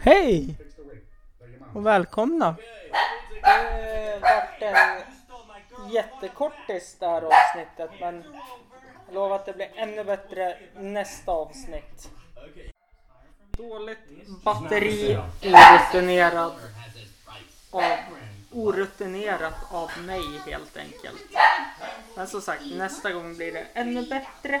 Hej! Och välkomna! Det vart en jättekortis det här avsnittet men jag lovar att det blir ännu bättre nästa avsnitt. Dåligt batteri, orutinerad av, orutinerat av mig helt enkelt. Men som sagt, nästa gång blir det ännu bättre.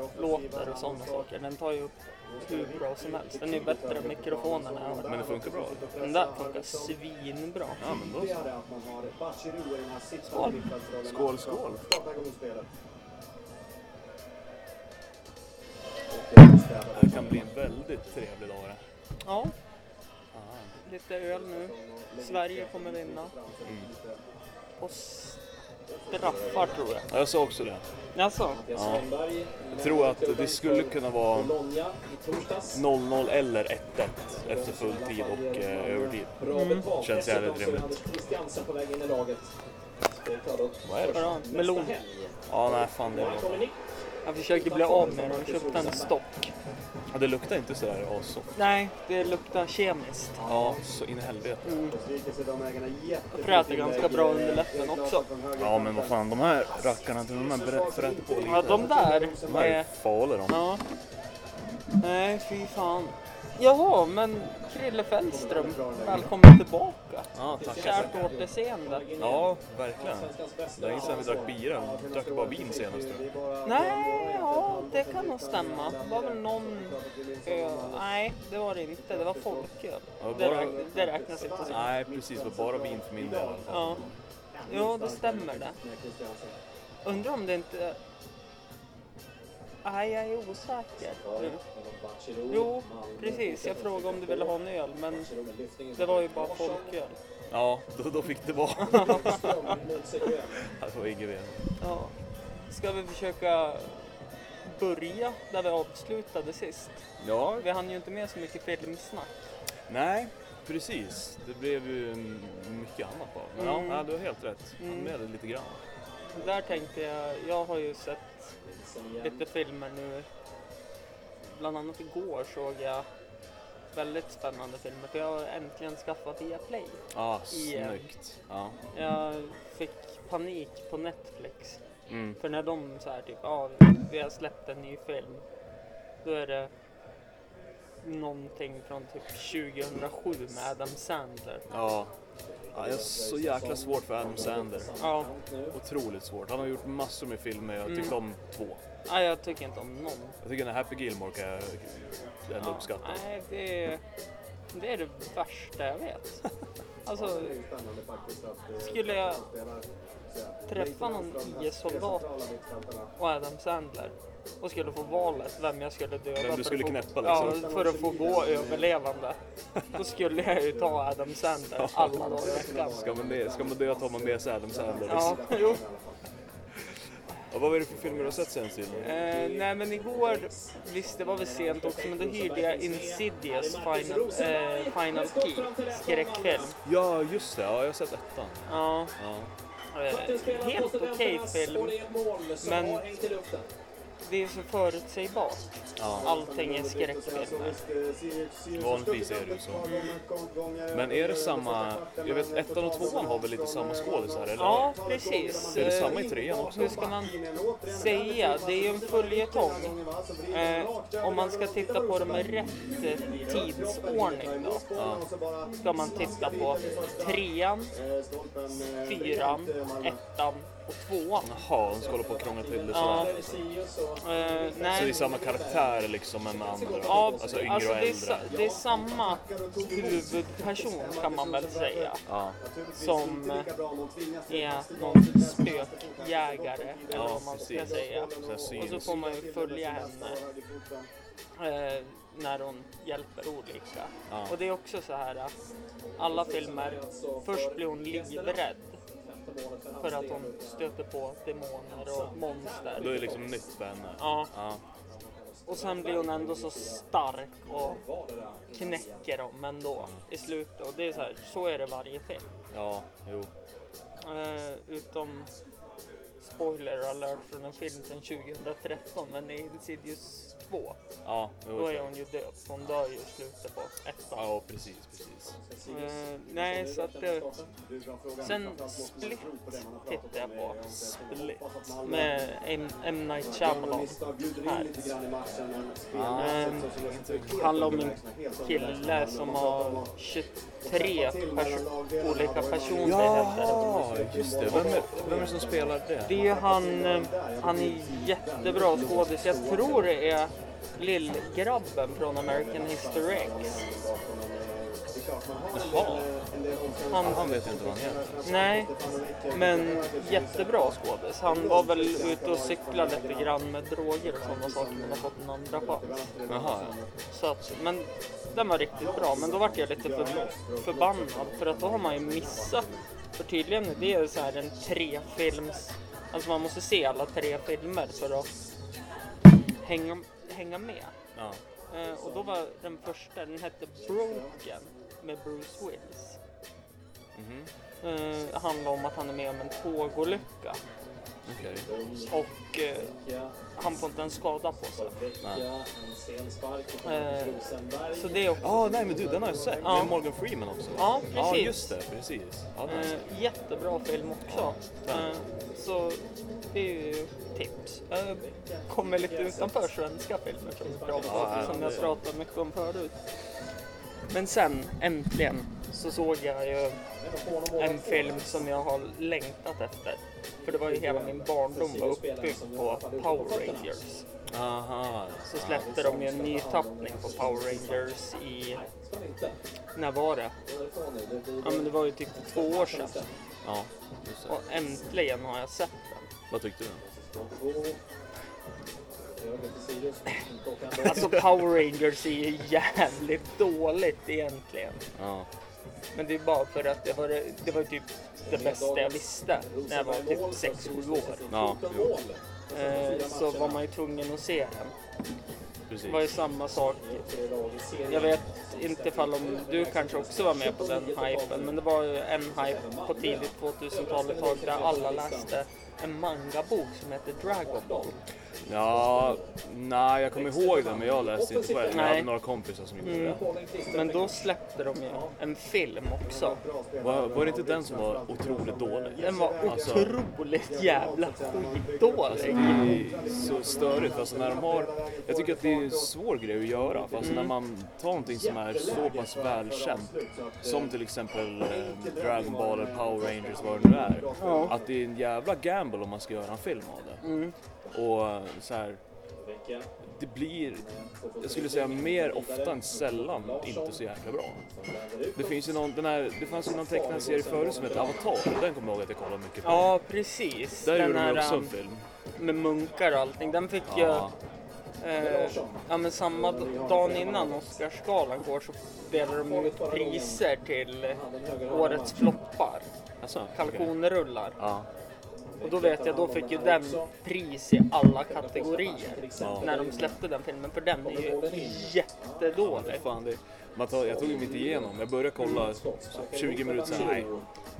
och sådana saker. Den tar ju upp hur bra som helst. Den är ju bättre än mikrofonerna jag har. Men det funkar bra. Den där funkar svinbra. Ja, men då Skål. Skål, skål. Det kan bli en väldigt trevlig dag det. Ja. Lite öl nu. Sverige kommer vinna. Och straffar tror jag. Ja, jag sa också det. Alltså, Ja. Jag tror att det skulle kunna vara 0-0 eller 1-1 efter full tid och eh, övertid. Känns jävligt rimligt. Vad är det? vadå? Melon. Ja, nej fan det är Jag försöker bli av med den och köpte en stock. Ja, Det luktar inte sådär assoft. Nej, det luktar kemiskt. Ja, så in i helvete. Det fräter ganska bra under läppen också. Ja, men vad fan, de här rackarna, de här att på lite. Ja, de där De här är är... farliga de. Ja. Nej, fy fan. Jaha, men Krille Fällström, välkommen tillbaka. Ja, tackar. Kärt återseende. Ja, verkligen. Det är länge sedan vi drack bira. Vi drack bara vin senast. Nej, ja, det kan nog stämma. Det var väl någon öl. Nej, det var det inte. Det var folköl. Ja, Det, bara- räk- det räknas inte som. Nej, precis. Det var bara vin för min del. Ja. Jo, det stämmer det. Undrar om det inte... Nej, jag är osäker nu. Jo, precis. Jag frågade om du ville ha en öl, men det var ju bara folköl. Ja, då, då fick det vara. det var inget mer. Ja. Ska vi försöka börja där vi avslutade sist? Ja, Vi hann ju inte med så mycket filmsnack. nej, precis. Det blev ju mm, mycket annat bara. Men Mm. ja, du har helt rätt. Mm. med det lite grann. Där tänkte jag, jag har ju sett lite filmer nu. Bland annat igår såg jag väldigt spännande filmer för jag har äntligen skaffat Viaplay. Eh, snyggt. Ja. Jag fick panik på Netflix. Mm. För när de så här typ, ja vi har släppt en ny film. Då är det någonting från typ 2007 med Adam Sandler. Ja. ja, jag har så jäkla svårt för Adam Sandler. Ja, Otroligt svårt. Han har gjort massor med filmer. Jag tyckte om två. nej, jag tycker inte om någon. Jag tycker den här Happy Gilmore kan jag ändå uppskatta. Nej, det är, det är det värsta jag vet. Alltså, skulle jag träffa någon IS-soldat och Adam Sandler och skulle få valet vem jag skulle döda Vem du för skulle att få, knäppa, ja, liksom. för att få gå överlevande. Då skulle jag ju ta Adam Sandler alla dagar i veckan. Ska man, det, ska man dö tar man med sig Adam Sandler. Ja, jo. Och vad var det för filmer du har sett sen Sil? Eh, nej men igår, visst det var väl sent också, men då hyrde jag Insidious Final, eh, Final Key, skräckfilm. Ja, just det. Ja, jag har sett ettan. Ja, Ja. eh, helt okej film, men det är så förutsägbart. Ja. Allting är skräckfilmer. Vanligtvis är det ju så. Men är det samma... Jag vet ettan och tvåan har väl lite samma skådisar eller? Ja, precis. Är det samma i trean också? Hur ska man säga? Det är ju en följetong. Eh, om man ska titta på det med rätt tidsordning då. Ska man titta på trean, fyran, ettan och tvåan. Jaha, de ska hålla på och krångla till det Ja. sådär. Eh, Så det är nej. samma karaktär liksom men med andra? Ja, alltså yngre alltså och det, är, äldre? det är samma huvudperson kan man väl säga. Ja. Som eh, är någon spökjägare eller Ja, vad man ska precis. säga. Och så får man ju följa henne eh, när hon hjälper olika. Ja. Och det är också så här att alla filmer, först blir hon livrädd För att hon stöter på demoner och monster. Då är det liksom nytt för henne. Ja. Ja. Och sen blir hon ändå så stark och knäcker dem ändå i slutet. Och det är så här, så är det varje film. Ja, jo. Eh, utom spoiler alert från en film från 2013, men i Insidious 2, Ja, då är hon ju död. Hon dör ju i slutet på ettan. Ja, precis, precis. Eh, nej, så att det... Sen Split tittade jag på. Split. Med M. M. Night Shyamalan. Här. Eh, handlar om en kille som har 23 pers- olika personligheter. Ja, just det. Vem är, vem är det som spelar det? Det är han, eh, han är jättebra skådis. Jag tror det är lillgrabben från American History X. Jaha, Han, han vet inte vad han heter. nej, men jättebra skådis. Han var väl ute och cyklade lite grann med droger och sådana saker men har fått en andra chans. Jaha, ja. Så att, men den var riktigt bra. Men då vart jag lite för, förbannad för att då har man ju missat. För tydligen är det så här en trefilms... Alltså man måste se alla tre filmer för att hänga, hänga med. ja. Eh, och då var den första, den hette Broken med Bruce Willis. Mhm. Eh, handlar om att han är med om en tågolycka Okej. och eh, han får inte en skada på sig. Eh, så det är också Ja, nej men du, den har jag sett. Ja. Med Morgan Freeman också. Ja, Ja, precis. just det. Precis. Ja. Eh, jättebra film också. Eh, så det är ju tips. Jag kommer lite utanför svenska filmer som, Ja, som jag pratat mycket om förut. Men sen äntligen så såg jag ju en film som jag har längtat efter. För det var ju hela min barndom var uppbyggd på Power Rangers. Aha. Så släppte de ju en ny tappning på Power Rangers i... När var det? Ja men det var ju typ två år sedan. Ja. Och äntligen har jag sett den. Vad tyckte du? Alltså Power Rangers är ju jävligt dåligt egentligen. Ja. Men det är bara för att det var, det, var typ det bästa jag visste när jag var typ 6-7 år. Ja, jo, Eh, så var man ju tvungen att se den. precis. Det var ju samma sak. Jag vet inte ifall om du kanske också var med på den hypen, men det var ju en hype på tidigt 2000-tal ett tag där alla läste en mangabok som heter Dragon Ball. Ja, nej jag kommer ihåg det men jag läste inte själv. Jag hade några kompisar som gjorde det. Men då släppte de ju en film också. Var, var det inte den som var otroligt dålig? Den var Alltså- otroligt jävla skitdålig. Det är så störigt. Alltså när de har, jag tycker att det är en svår grej att göra. För alltså när man tar någonting som är så pass välkänt som till exempel eh, Dragon Ball eller Power Rangers vad det nu är. Att det är en jävla gamble om man ska göra en film av det. Och eh, så här, det blir, jag skulle säga mer ofta än sällan, inte så jäkla bra. Det finns ju någon, den här, det fanns ju någon tecknad serie förut som hette Avatar, den kommer jag ihåg att jag kollade mycket på. Ja, precis. Där Den gjorde de här också en um, film. med munkar och allting. Den fick ju... Ja, Eh, ja, men samma dagen innan Oscarsgalan går så delar de ut priser till årets floppar. alltså. Kalkonrullar. Ja, Och då vet jag, då fick ju den pris i alla kategorier. Ja. När de släppte den filmen. För den är ju jättedålig. fan det, man tar, jag tog ju mitt igenom. Jag började kolla så 20 minuter sen, nej,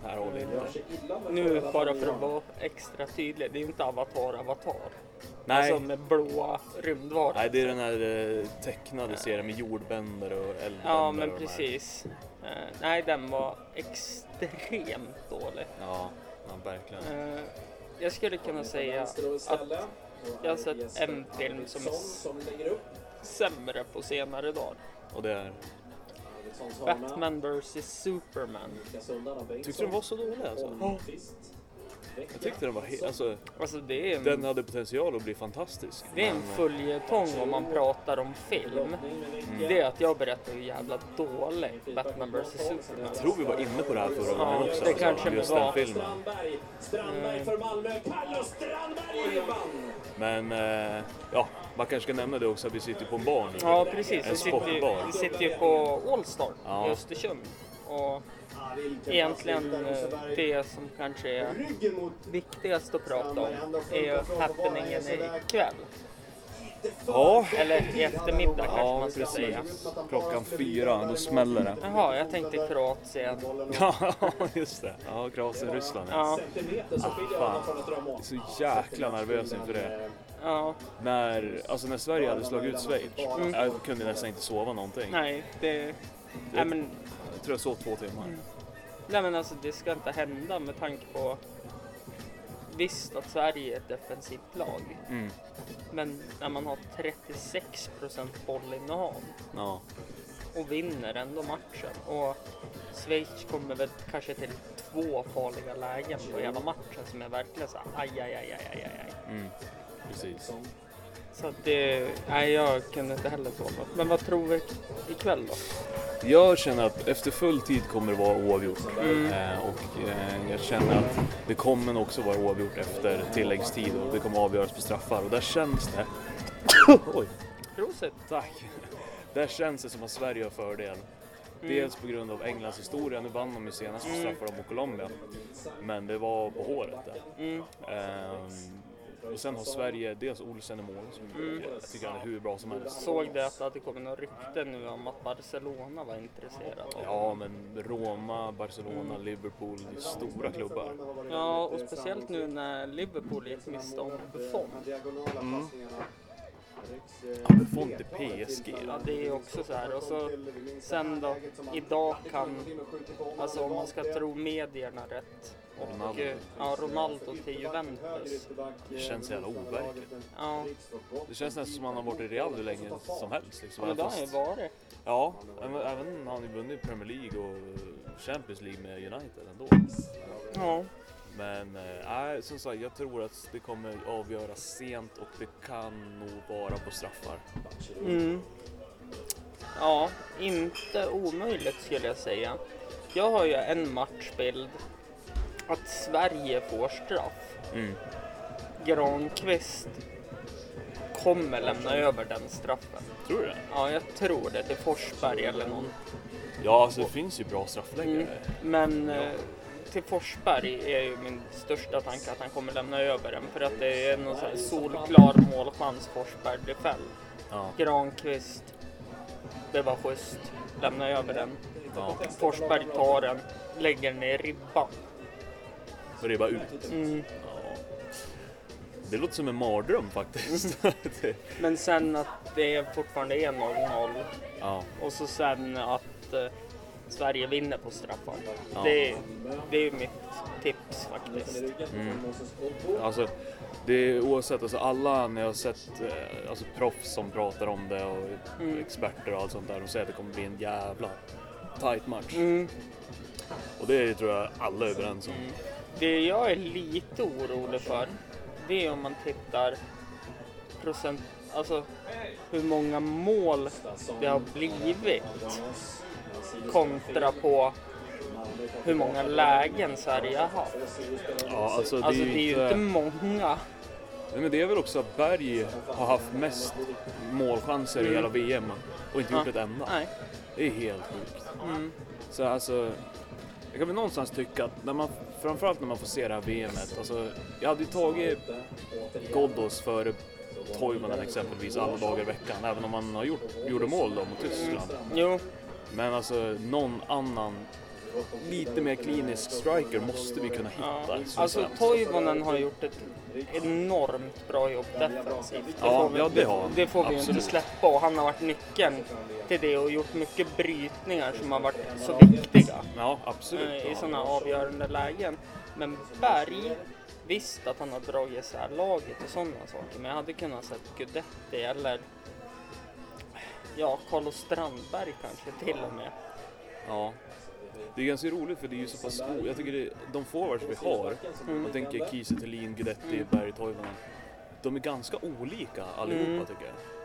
det här håller inte. Nu bara för att vara extra tydlig. Det är ju inte Avatar Avatar. Nej, Alltså med blåa rymdvaror. nej det är den här eh, tecknade serien med jordbänder och eldbänder. Ja men precis. Eh, nej den var extremt dålig. Ja, ja verkligen. Jag skulle kunna säga att jag har sett en film som är sämre på senare dagar. Och det är, Batman vs Superman. tyckte du den var så dålig alltså? Jag tyckte den var helt, alltså Alltså det är en, den hade potential att bli fantastisk. det är en eh, följetong om man pratar om film. Det är att jag berättar hur jävla dålig Batman vs Superman Jag tror vi var inne på det här förra Ja, gången också. det alltså, kanske just var. den filmen. Strandberg för Malmö. Carlos Strandberg vann! Men eh, ja, man kanske ska nämna det också att vi sitter på en bar nu. Ja precis, En vi sitter, vi sitter ju på Allstar Ja. i Östersund Och egentligen eh, det som kanske är viktigast att prata om är happeningen ikväll. Ja, Eller i eftermiddag kanske ja man ska precis. säga. Klockan fyra, då smäller det. Jaha, jag tänkte Kroatien. Ja, just det. Ja, Kroatien, Ryssland. Ja. Ja, Fan, jag är så jäkla nervös inför det. ja, När, alltså när Sverige hade slagit ut Schweiz, jag kunde nästan inte sova någonting. nej, det... Nej men, Jag tror jag sov två timmar. Nej men alltså det ska inte hända med tanke på Visst att Sverige är ett defensivt lag, Mm. men när man har 36 bollinnehav Ja. och vinner ändå matchen. Och Schweiz kommer väl kanske till två farliga lägen på hela matchen som är verkligen så här, aj, aj, aj, aj, aj, aj. Mm. Precis. Så att det, nej jag kunde inte heller sova. Men vad tror vi ikväll då? Jag känner att efter full tid kommer det vara oavgjort. Eh, och eh, jag känner att det kommer nog också vara oavgjort efter tilläggstid och det kommer avgöras på straffar. Och där känns det... Oj, Prosit! tack! Där känns det som att Sverige har fördel. Dels på grund av Englands historia, nu vann de ju senast på straffar mot Colombia. Men det var på håret där. Mm. Ehm, och sen har Sverige dels Olsen i mål som jag tycker han är hur bra som helst. Såg det att det kommit några rykten nu om att Barcelona var intresserade av Ja, men Roma, Barcelona, Liverpool, det är stora klubbar. Ja, och speciellt nu när Liverpool gick miste om Buffon. Ja, Buffon till PSG. Ja, det är också så här. Och så sen då, idag kan, alltså om man ska tro medierna rätt, och eh, ja, Ronaldo till Juventus. Det känns jävla overkligt. Ja, Det känns nästan som att han har varit i Real hur länge som helst. Liksom. men det har ju Fast- varit. Ja, även, även har han ju vunnit Premier League och Champions League med United ändå. Ja, Men nej, som sagt, jag tror att det kommer avgöras sent och det kan nog vara på straffar. Mm. Ja, inte omöjligt skulle jag säga. Jag har ju en matchbild att Sverige får straff. Mm. Granqvist kommer lämna över den straffen. Tror du det? Ja, jag tror det till Forsberg eller någon. Ja, alltså det finns ju bra straffläggare. Mm. Men eh, till Forsberg är ju min största tanke att han kommer lämna över den för att det är någon sån här solklar målchans Forsberg blir fälld. Ja. Granqvist, det var schysst, lämna över den. Ja. Forsberg tar den, lägger den i ribban. Och det är bara ut. Mm. Ja. Det låter som en mardröm faktiskt. Det- Men sen att det fortfarande är 0-0 ja. och så sen att eh, Sverige vinner på straffar. Ja. Det, det är mitt tips faktiskt. Alltså, det är oavsett, alltså alla när jag har sett eh, alltså, proffs som pratar om det och Mm. experter och allt sånt där, de säger att det kommer bli en jävla tight match. Mm. Och det tror jag alla är överens om. Det jag är lite orolig för, det är om man tittar procent, alltså hur många mål det har blivit kontra på hur många lägen Sverige har haft. Ja, alltså, det, Alltså det är ju inte många. Nej, men det är väl också att Berg har haft mest målchanser i hela VM och inte gjort Ja. ett enda. Nej. Det är helt sjukt. Mm. Så alltså, jag kan väl någonstans tycka att när man, framförallt när man får se det här VMet, alltså jag hade ju tagit Ghoddos före Toivonen exempelvis alla dagar i veckan, även om man har gjort, gjorde mål då mot Tyskland. Jo, Men alltså någon annan lite mer klinisk striker måste vi kunna hitta. ja. alltså. Toivonen har gjort ett enormt bra jobb defensivt. Det Ja, vi, ja, det har det får vi ju inte Absolut. släppa och han har varit nyckeln till det och gjort mycket brytningar som har varit så viktiga. Ja, absolut. eh, i sådana avgörande lägen. Men Berg, visst att han har dragit isär laget och sådana saker, men jag hade kunnat sett Guidetti eller ja, Carlos Strandberg kanske till och med. Ja. Det är ganska roligt för det är ju så pass o... Jag tycker det, de forwards vi har, jag tänker Kiese Thelin, Guidetti, Berg, Toivonen. De är ganska olika allihopa Mm. tycker jag.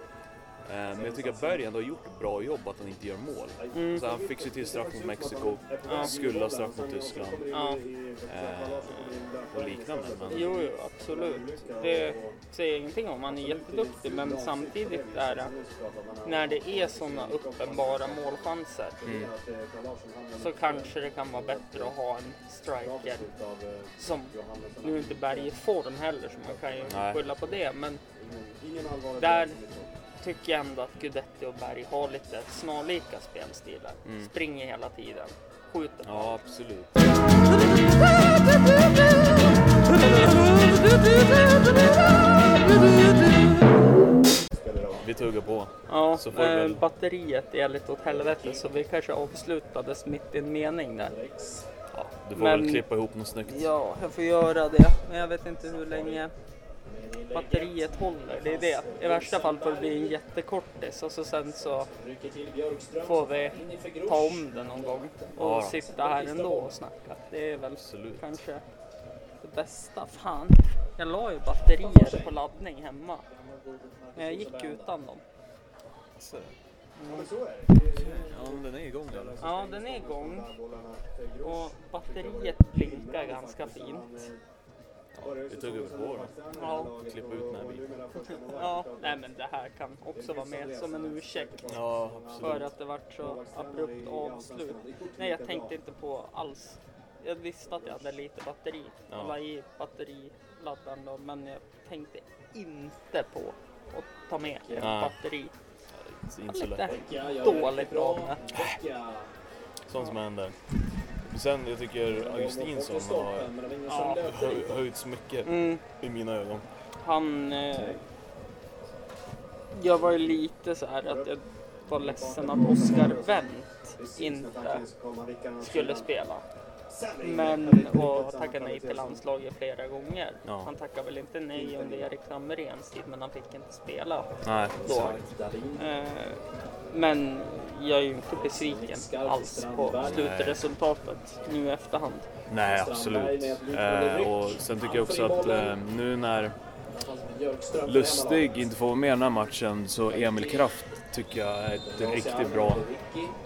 Eh, Men jag tycker att Berg ändå har gjort ett bra jobb att han inte gör mål. Mm. Så han fick sig till straff mot Mexiko, skulle ha straff mot Tyskland Ja. eh, och liknande. Men Jo, jo, absolut. Det säger ingenting om. Han är jätteduktig, men samtidigt är det när det är sådana uppenbara målchanser så kanske det kan vara bättre att ha en striker som, nu är inte Berg i form heller så man kan ju Nej. skylla på det, men där tycker jag ändå att Guidetti och Berg har lite snarlika spelstilar. Springer hela tiden, skjuter. ja, absolut. Vi tuggar på. Ja, Så får eh, väl- batteriet är lite åt helvete så vi kanske avslutades mitt i en mening där. Ja, du får Men- väl klippa ihop något snyggt. Ja, jag får göra det. Men jag vet inte hur länge batteriet håller. Det är det. I värsta fall får det bli en jättekortis och så sen så får vi ta om det någon gång och Ja. sitta här ändå och snacka. Det är väl Absolut. kanske det bästa. Fan, jag la ju batterier på laddning hemma. Men jag gick utan dem. Så. Ja, men den är igång där. Ja, den är igång och batteriet blinkar ganska fint. Vi väl på då. Ja, Klippa ut den här biten. ja. Nej, men det här kan också vara med som en ursäkt Ja, för absolut. att det vart så abrupt avslut. Nej, jag tänkte inte på alls. Jag visste att jag hade lite batteri. Jag Ja. la i batteriladdaren då, men jag tänkte inte på att ta med ett Nej. batteri. Det är inte så Lite lätt. dåligt av mig. Sånt som händer. Sen, jag tycker Augustinsson har Ja. hö- höjts mycket Mm. i mina ögon. Han... Eh, jag var ju lite så här att jag var ledsen att Oscar Wendt inte skulle spela. Men och tackade nej till landslaget flera gånger. Ja. Han tackade väl inte nej under Erik Hamréns tid men han fick inte spela Nej, då. Eh, men jag är ju inte besviken alls på slutresultatet nu i efterhand. Nej, absolut. Eh, och sen tycker jag också att eh, nu när Lustig inte får vara med i den här matchen så Emil Kraft tycker jag är ett riktigt bra,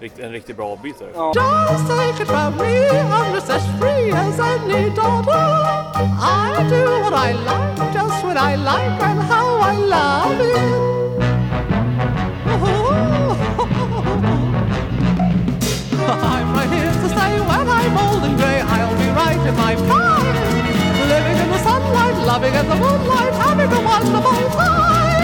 rikt, en riktigt bra avbytare. Ja. Just take it from me, I'm just as free as any daughter. I do what I like, just what I like, and how I love it. In my prime, living in the sunlight, loving in the moonlight, having a wonderful time.